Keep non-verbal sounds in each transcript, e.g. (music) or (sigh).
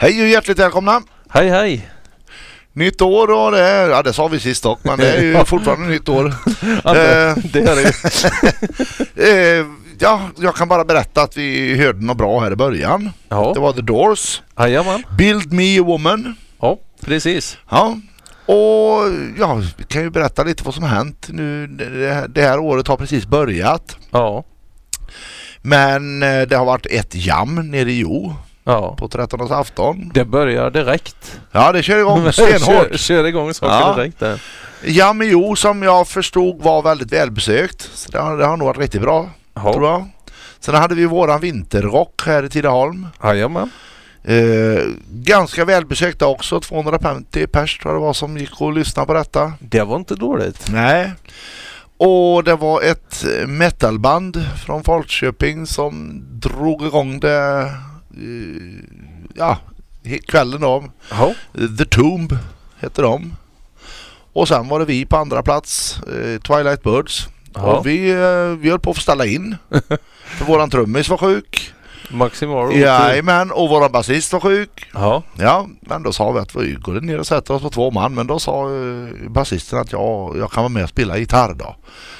Hej och hjärtligt välkomna! Hej hej! Nytt år och det är, ja det sa vi sist dock, men det är ju (laughs) fortfarande nytt år. (laughs) Ja, det, Eh. det är det. (laughs) Eh, ja, jag kan bara berätta att vi hörde något bra här i början. Ja, Det var The Doors, jajamän. Build Me A Woman. Ja, precis. Ja, och ja, vi kan ju berätta lite vad som har hänt nu. Det, det här året har precis börjat. Ja, Men eh, det har varit ett jam nere i Jo ja. på 13 afton. Det börjar direkt. Ja, det kör igång (laughs) stenhårt. kör, kör igång saker Ja. direkt där. Jam i Jo som jag förstod var väldigt välbesökt. Så det har, det har nog varit riktigt bra, tror Ja, jag. Sen hade vi våran vinterrock här i Tidaholm. jajamän. Eh, ganska välbesökta också. 250 pers tror jag det var som gick och lyssnade på detta. Det var inte dåligt. Nej. Och det var ett metalband från Falköping som drog igång det ja, kvällen då. Ja, The Tomb heter de. Och sen var det vi på andra plats, eh, Twilight Birds. Ja. Och vi, eh, vi höll på att få ställa in. (laughs) för våran trummis var sjuk. Maximaro. Jajamän, och våran basist var sjuk. Ja. Ja, men då sa vi att vi går ner och sätter oss på två man. Men då sa eh, basisten att jag, jag kan vara med och spela gitarr då.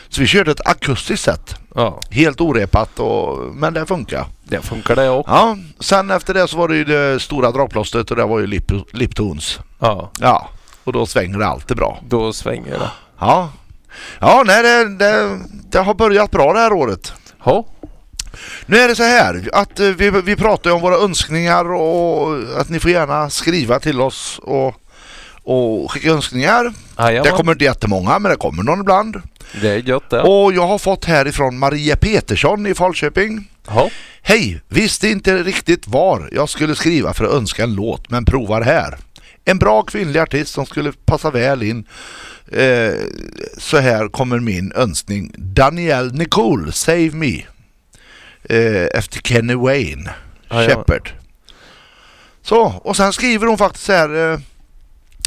Så vi körde ett akustiskt set. ja. Helt orepat och, men det funkar. Det funkar det också. Ja, sen efter det så var det ju det stora dragplåstret och det var ju lip, Liptons. Ja. Ja, och då svänger det alltid bra. Då svänger det. Ja, ja nej, det, det, det har börjat bra det här året. Ja. Nu är det så här att eh, vi, vi pratar om våra önskningar och att ni får gärna skriva till oss och, och skicka önskningar. Det Jajamän. kommer inte jättemånga men det kommer någon ibland. Det är gött det. Och jag har fått härifrån Maria Petersson i Falköping. Ja. Hej! Visste inte riktigt var jag skulle skriva för att önska en låt men provar här. En bra kvinnlig artist som skulle passa väl in. Eh, så här kommer min önskning. Danielle Nicole, Save Me. Eh, efter Kenny Wayne, Ja, ja. Shepard. Så, och sen skriver hon faktiskt så här. Eh,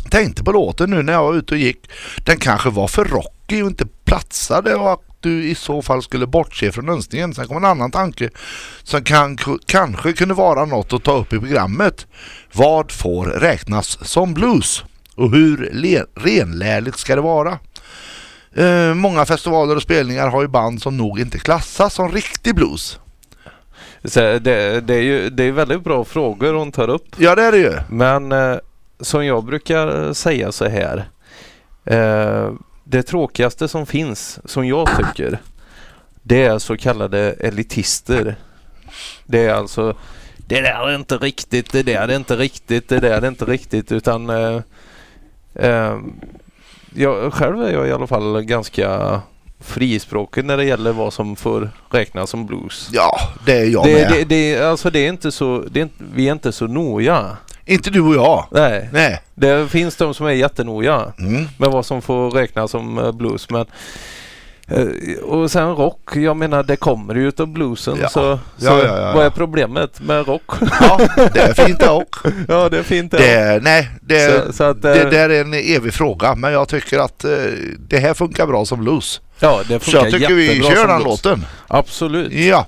tänkte på låten nu när jag var ute och gick. Den kanske var för rockig och inte platsade och att du i så fall skulle bortse från önskningen. Sen kom en annan tanke som kan, kanske kunde vara något att ta upp i programmet. Vad får räknas som blues? Och hur renlärligt ska det vara? Eh, många festivaler och spelningar har ju band som nog inte klassas som riktig blues. Så det, det är ju det är väldigt bra frågor hon tar upp. Ja det är det ju. Men eh, som jag brukar säga så här. Eh, det tråkigaste som finns, som jag tycker, det är så kallade elitister. Det är alltså det där är inte riktigt, det där är inte riktigt, det där är inte riktigt utan eh, eh, jag, själv är jag i alla fall ganska frispråkig när det gäller vad som får räknas som blues. Ja det är jag Det, med. det, det, alltså det är inte så, det är vi är inte så noga. Inte du och jag. Nej. Nej. Det finns de som är jättenoga Mm. med vad som får räknas som eh, blues. Men, eh, och sen rock, jag menar det kommer ju utav bluesen. Ja. Så, så ja, ja, vad är problemet med rock? Ja, det är fint det också. (laughs) ja det är fint det. Det, nej, det, Så- så att, eh, det är en evig fråga. Men jag tycker att det här funkar bra som blues. Ja det Så funkar jag tycker vi kör den blues. låten. Absolut. Ja.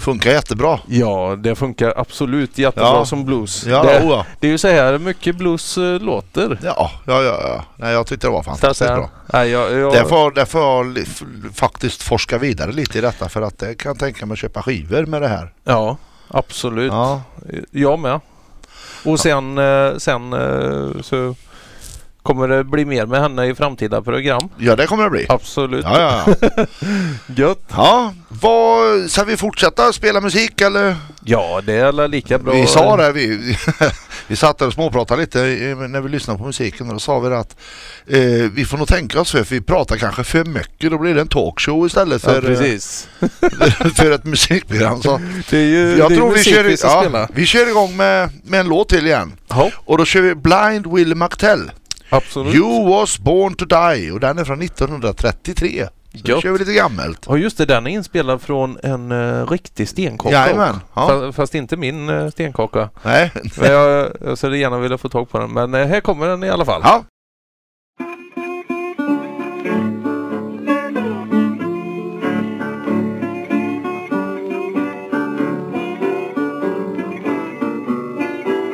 Funkar jättebra. Ja, det funkar absolut jättebra Ja. som blues. Ja, det, oja. det är ju så här mycket blues eh, låter. Ja, ja, ja. ja. Nej, jag tyckte det var fantastiskt säga. bra. Nej, jag, jag, Därför, därför jag faktiskt forska vidare lite i detta för att det kan tänka mig att köpa skivor med det här. Ja, absolut. Ja, Jag med. Och sen, eh, sen eh, så kommer det bli mer med henne i framtida program. ja det kommer det bli. Absolut. Ja, ja, ja. (laughs) Gött. ja vad, ska vi fortsätta spela musik eller? Ja, det är lika bra. Vi sa det, vi, (laughs) vi satt där och småpratade lite när vi lyssnade på musiken och då sa vi att eh, vi får nog tänka oss för, för vi pratar kanske för mycket. Då blir det en talkshow istället Ja, för, precis. eh, (laughs) för ett musikprogram. Så Det är ju jag det är tror vi musik kör, vi ja, vi kör igång med, med en låt till igen. Ja, Och då kör vi Blind Will McTell. Absolut. You was born to die och den är från 1933. Så Gött. kör vi lite gammalt. Ja just det, den är inspelad från en uh, riktig stenkaka. Jajamän, ja. Fa- Fast inte min uh, stenkaka. Nej. Men jag, jag skulle gärna vilja få tag på den. Men eh, här kommer den i alla fall. Ja.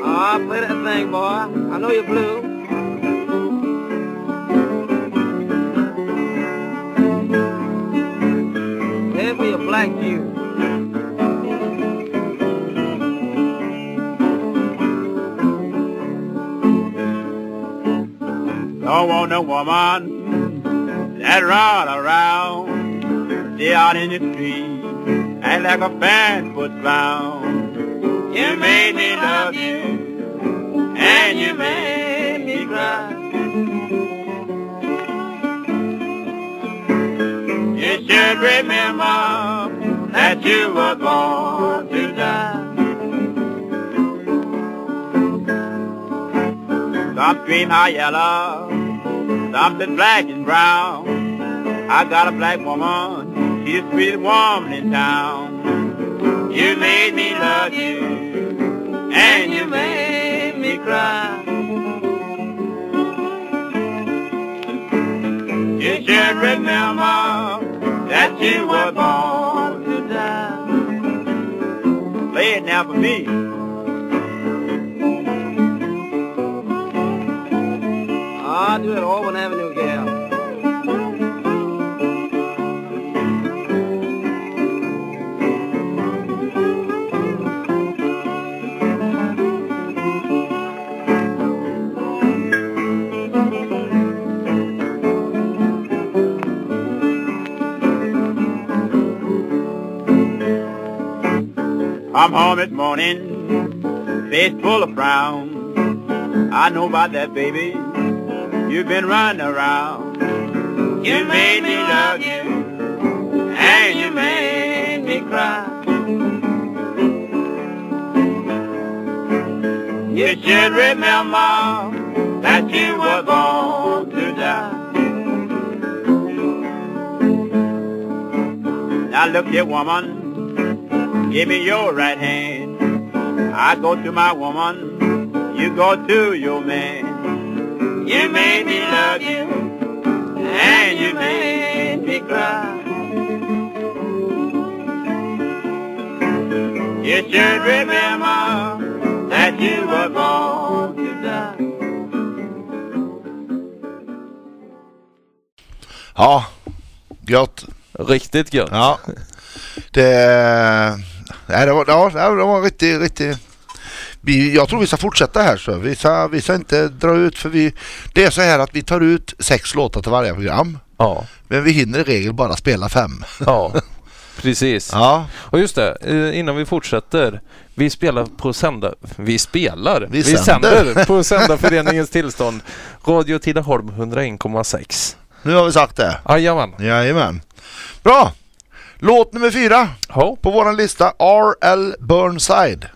Ah, play that thing, boy. I know you're blue. Don't want no woman that run around, stay out in the street, act like a barefoot clown. You made me love you, and you made me cry. You should remember that you were born to die. Some scream high yellow, something black and brown. I got a black woman, she's the sweetest woman in town. You made me love you, and you made me cry. You should remember that you were born to die. Play it now for me. Avenue. I'm home at morning, face full of frown. I know about that, baby. You've been running around. You made me love you, and you made me cry. You should remember that you were born to die. Now look here, woman, give me your right hand. I go to my woman, you go to your man. You made me love you, and you made me cry. You should remember that you were born to die. Ja, gött. Riktigt gött. Ja. Det, nej, det var, ja, det var riktigt, riktigt. Vi, jag tror vi ska fortsätta här så. Vi ska, vi ska inte dra ut för vi, det är så här att vi tar ut sex låtar till varje program. Ja, Men vi hinner i regel bara spela fem. ja. Precis. Ja, Och just det, eh, innan vi fortsätter. Vi spelar på sända... Vi spelar? Vi sänder. sänder på (laughs) Sändarföreningens tillstånd. Radio Tidaholm 101,6. nu har vi sagt det. Jajamän. Jajamän. Bra! Låt nummer fyra Ja. på våran lista. R.L. Burnside.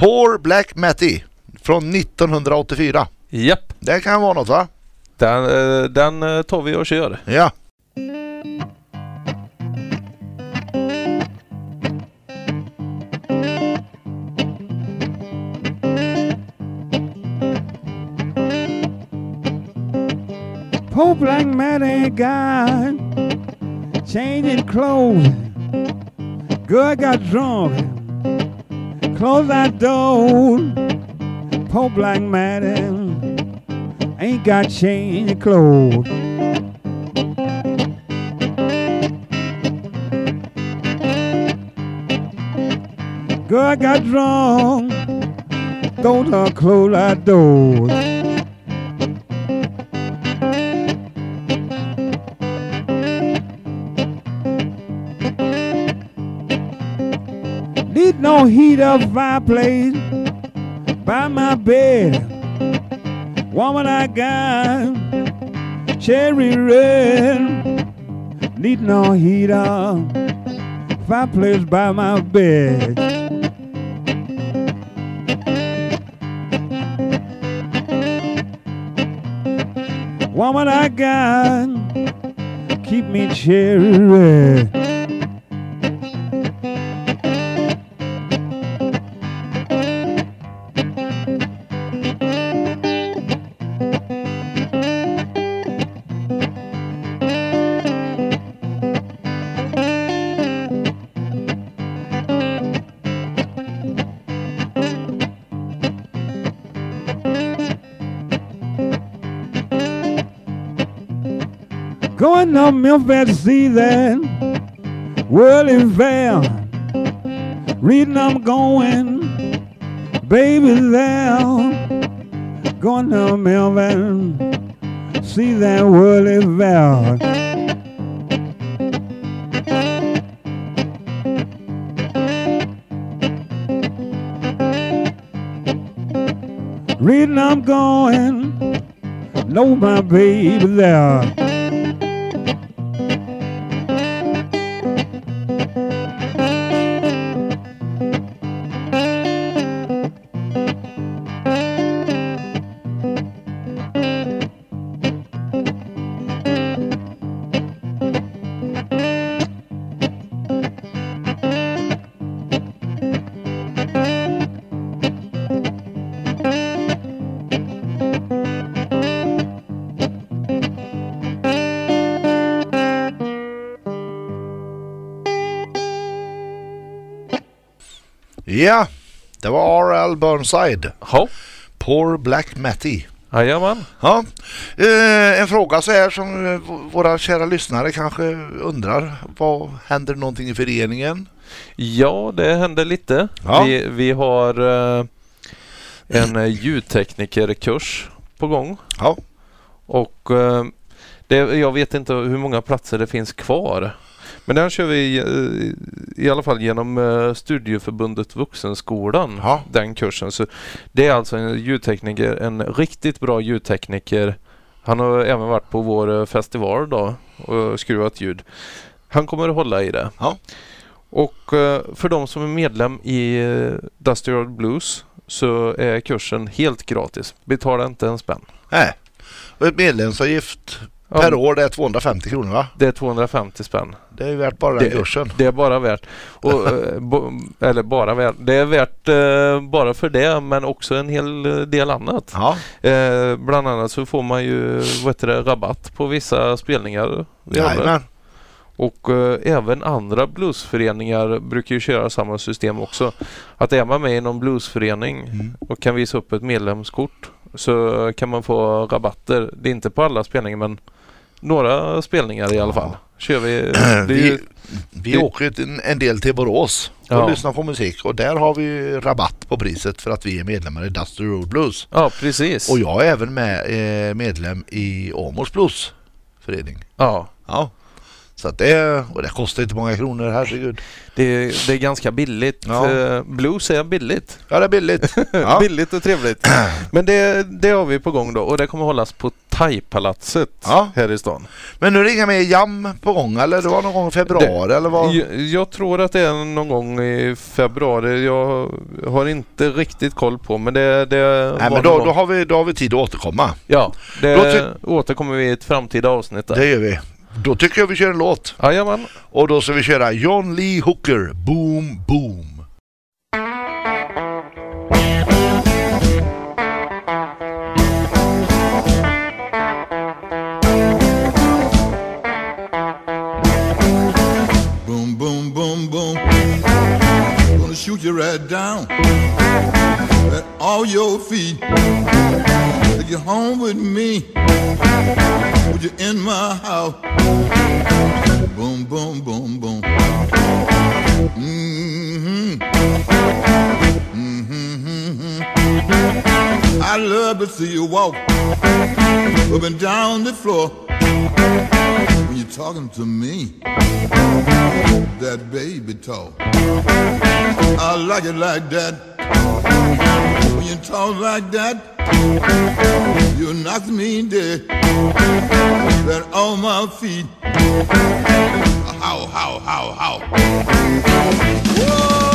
Poor Black Matty från 1984. Japp. Det kan vara något va? Den, eh, den eh, tar vi och kör. Ja. Poor black ain't got changing clothes. Girl got drunk, closed that door. Poor black man ain't got changing clothes. Girl got drunk, those are close that door. Heat up fireplace by my bed. Woman, I got cherry red. Need no heat up fireplace by my bed. Woman, I got keep me cherry red. Memphis that Whirling Fair. Reading I'm going, baby there. Going to Memphis, see that Whirling Fair. Reading I'm going, know my baby there. Ja, det var R.L. Burnside. Ja. Poor Black Matty. Jajamän. Ja, eh, en fråga så här som eh, våra kära lyssnare kanske undrar. Vad händer någonting i föreningen? Ja, det händer lite. Ja. Vi, vi har eh, en eh, ljudteknikerkurs på gång. Ja, Och eh, det, jag vet inte hur många platser det finns kvar. Men den kör vi eh, i alla fall genom eh, Studieförbundet Vuxenskolan. Ja. Den kursen. Så det är alltså en ljudtekniker, en riktigt bra ljudtekniker. Han har även varit på vår eh, festival då och skruvat ljud. Han kommer att hålla i det. Ja. Och för de som är medlem i Dusty Road Blues så är kursen helt gratis. Betala inte en spänn. nej. Och ett medlemsavgift Ja, Per år det är 250 kronor va? Det är 250 spänn. Det är värt bara den kursen. Det är bara värt. Och, (laughs) eh, eller bara värt. Det är värt eh, bara för det men också en hel del annat. Ja, Eh, bland annat så får man ju vad det, rabatt på vissa spelningar. jajamän. Och eh, även andra bluesföreningar brukar ju köra samma system också. Att är man med i någon bluesförening Mm. och kan visa upp ett medlemskort så kan man få rabatter. Det är inte på alla spelningar men några spelningar i alla fall. Kör vi. (clears throat) Vi, ju, vi det- åker en, en del till Borås och Ja. lyssnar på musik och där har vi rabatt på priset för att vi är medlemmar i Dusty Road Blues. ja precis. Och jag är även med, eh, medlem i Åmåls Bluesförening. Ja, Ja. Så att det, och det kostar inte många kronor, herregud. det, är- det är ganska billigt. Ja. Eh, Blues är billigt. Ja, det är billigt. (laughs) Ja. Billigt och trevligt. (clears throat) Men det, det har vi på gång då och det kommer hållas på Thaipalatset Ja. här i stan. Men nu är det inga mer jam på gång eller? Det var någon gång i februari eller vad? Jag, jag tror att det är någon gång i februari. Jag har inte riktigt koll på men det, det Nej men då, då, har vi, då har vi tid att återkomma. Ja, det Då ty- återkommer vi i ett framtida avsnitt där. Det gör vi. Då tycker jag vi kör en låt. Jajamän. Och då ska vi köra John Lee Hooker, Boom Boom. Boom, you right down at all your feet. Take you home with me. Put you in my house. Boom, boom, boom, boom. Mm-hmm. Mm-hmm. I love to see you walk up and down the floor talking to me that baby talk. I like it like that. When you talk like that, you knock me dead. Right on my feet. How, how, how, how. Whoa!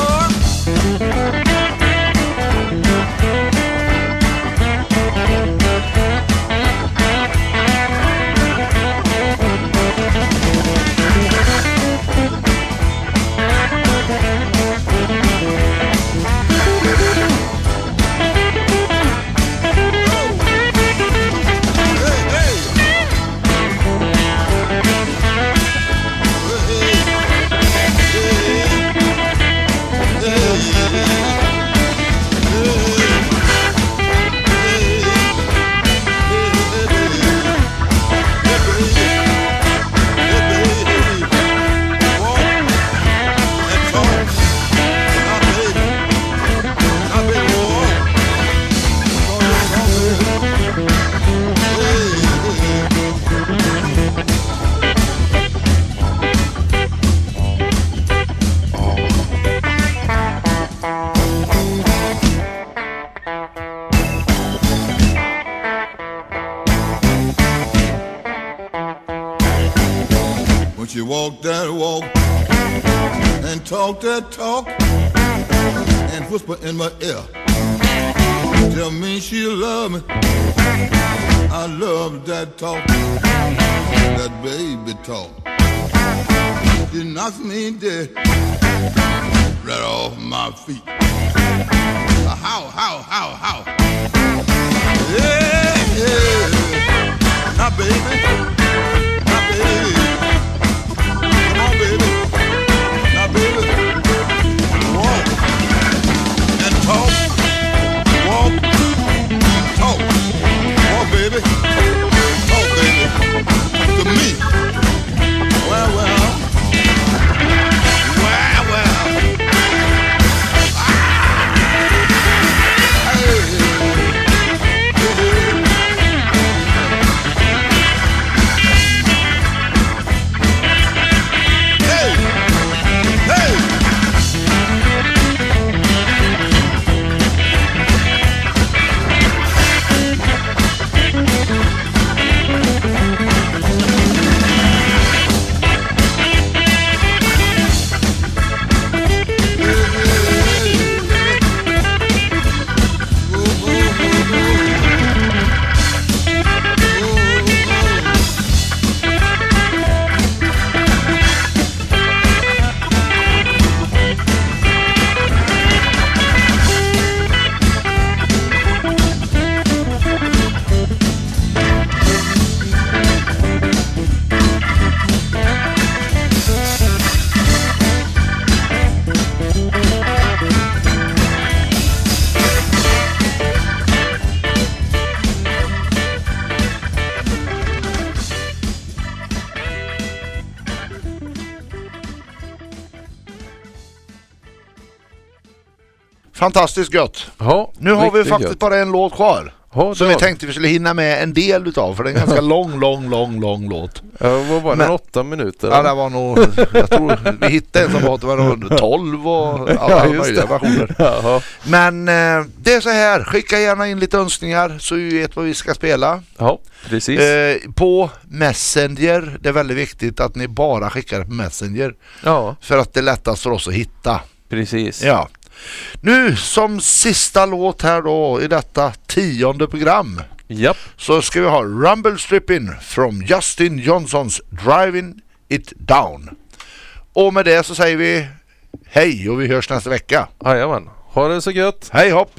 Talk. She knocks me dead right off my feet. Uh, how, how, how, how? Yeah, yeah. Now, baby. Now, baby. Come on, baby. Now, baby. Walk talk. Walk, talk. Walk, baby. Fantastiskt gött. Ja, Nu har vi faktiskt gött. bara en låt kvar. Ja, Som vi tänkte vi skulle hinna med en del utav för det är en ganska (laughs) lång, lång, lång, lång låt. Ja, vad var det? Men- Åtta minuter? Ja det var nog, jag tror vi hittade en som var, det var nog 12 och (laughs) alla Ja, möjliga versioner. (laughs) Jaha. Men eh, det är så här, skicka gärna in lite önskningar så vi vet vad vi ska spela. Ja, precis. Eh, på Messenger, det är väldigt viktigt att ni bara skickar på Messenger. Ja, För att det är lättast för oss att hitta. precis. Ja. Nu som sista låt här då i detta tionde program Japp. så ska vi ha Rumble Strippin' från Justin Johnsons Driving It Down. Och med det så säger vi hej och vi hörs nästa vecka. Jajamän. Ha det så gött. Hej hopp!